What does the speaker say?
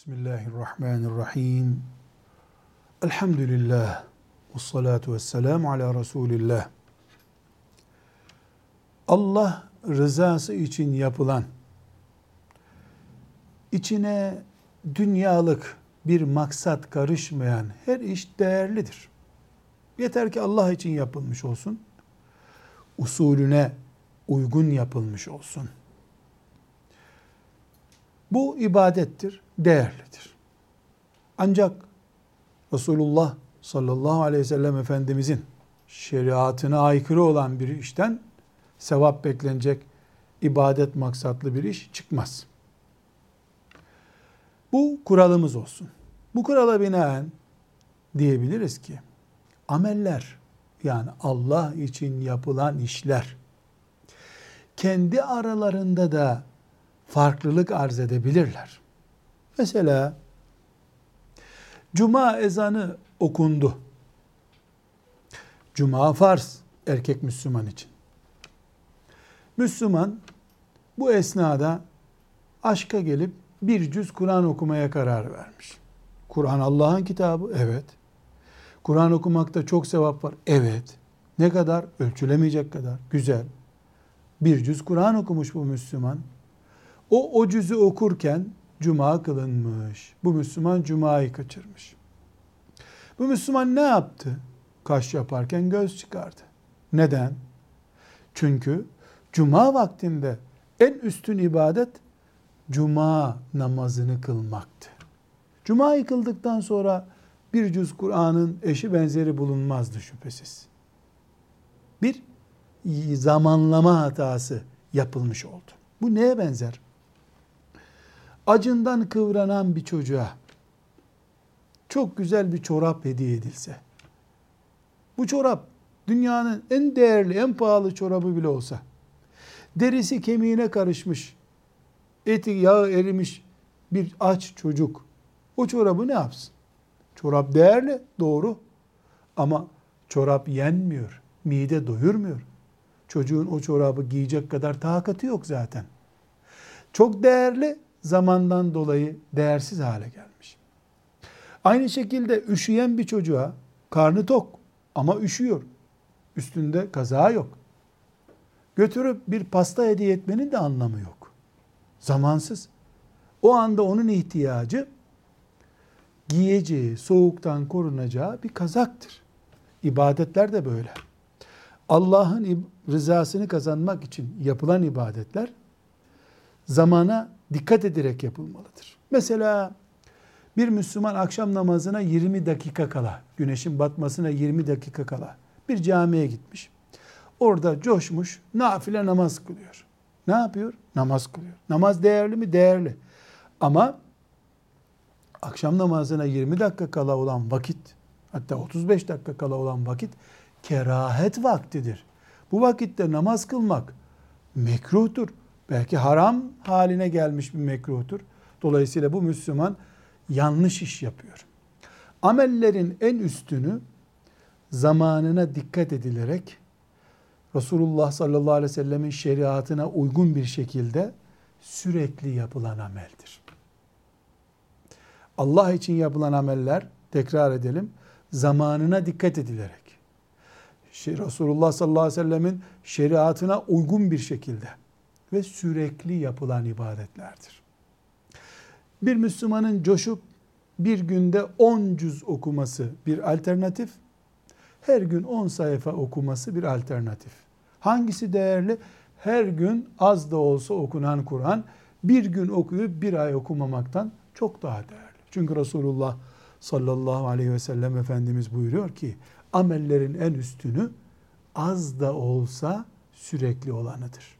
Bismillahirrahmanirrahim. Elhamdülillah. Ve salatu ve selamu ala Resulillah. Allah rızası için yapılan, içine dünyalık bir maksat karışmayan her iş değerlidir. Yeter ki Allah için yapılmış olsun. Usulüne uygun yapılmış olsun. Bu ibadettir, değerlidir. Ancak Resulullah sallallahu aleyhi ve sellem Efendimizin şeriatına aykırı olan bir işten sevap beklenecek ibadet maksatlı bir iş çıkmaz. Bu kuralımız olsun. Bu kurala binaen diyebiliriz ki ameller yani Allah için yapılan işler kendi aralarında da farklılık arz edebilirler. Mesela cuma ezanı okundu. Cuma farz erkek Müslüman için. Müslüman bu esnada aşka gelip bir cüz Kur'an okumaya karar vermiş. Kur'an Allah'ın kitabı, evet. Kur'an okumakta çok sevap var, evet. Ne kadar? Ölçülemeyecek kadar. Güzel. Bir cüz Kur'an okumuş bu Müslüman. O o cüzü okurken cuma kılınmış. Bu Müslüman cumayı kaçırmış. Bu Müslüman ne yaptı? Kaş yaparken göz çıkardı. Neden? Çünkü cuma vaktinde en üstün ibadet cuma namazını kılmaktı. Cuma yıkıldıktan sonra bir cüz Kur'an'ın eşi benzeri bulunmazdı şüphesiz. Bir zamanlama hatası yapılmış oldu. Bu neye benzer? Acından kıvranan bir çocuğa çok güzel bir çorap hediye edilse, bu çorap dünyanın en değerli, en pahalı çorabı bile olsa, derisi kemiğine karışmış, eti yağı erimiş bir aç çocuk o çorabı ne yapsın? Çorap değerli, doğru. Ama çorap yenmiyor, mide doyurmuyor. Çocuğun o çorabı giyecek kadar takatı yok zaten. Çok değerli, zamandan dolayı değersiz hale gelmiş. Aynı şekilde üşüyen bir çocuğa karnı tok ama üşüyor. Üstünde kaza yok. Götürüp bir pasta hediye etmenin de anlamı yok. Zamansız. O anda onun ihtiyacı giyeceği, soğuktan korunacağı bir kazaktır. İbadetler de böyle. Allah'ın rızasını kazanmak için yapılan ibadetler zamana dikkat ederek yapılmalıdır. Mesela bir Müslüman akşam namazına 20 dakika kala, güneşin batmasına 20 dakika kala bir camiye gitmiş. Orada coşmuş, nafile namaz kılıyor. Ne yapıyor? Namaz kılıyor. Namaz değerli mi? Değerli. Ama akşam namazına 20 dakika kala olan vakit, hatta 35 dakika kala olan vakit kerahet vaktidir. Bu vakitte namaz kılmak mekruhtur. Belki haram haline gelmiş bir mekruhtur. Dolayısıyla bu Müslüman yanlış iş yapıyor. Amellerin en üstünü zamanına dikkat edilerek Resulullah sallallahu aleyhi ve sellemin şeriatına uygun bir şekilde sürekli yapılan ameldir. Allah için yapılan ameller, tekrar edelim, zamanına dikkat edilerek, Resulullah sallallahu aleyhi ve sellemin şeriatına uygun bir şekilde ve sürekli yapılan ibadetlerdir. Bir Müslümanın coşup bir günde 10 cüz okuması bir alternatif, her gün 10 sayfa okuması bir alternatif. Hangisi değerli? Her gün az da olsa okunan Kur'an bir gün okuyup bir ay okumamaktan çok daha değerli. Çünkü Resulullah sallallahu aleyhi ve sellem Efendimiz buyuruyor ki amellerin en üstünü az da olsa sürekli olanıdır.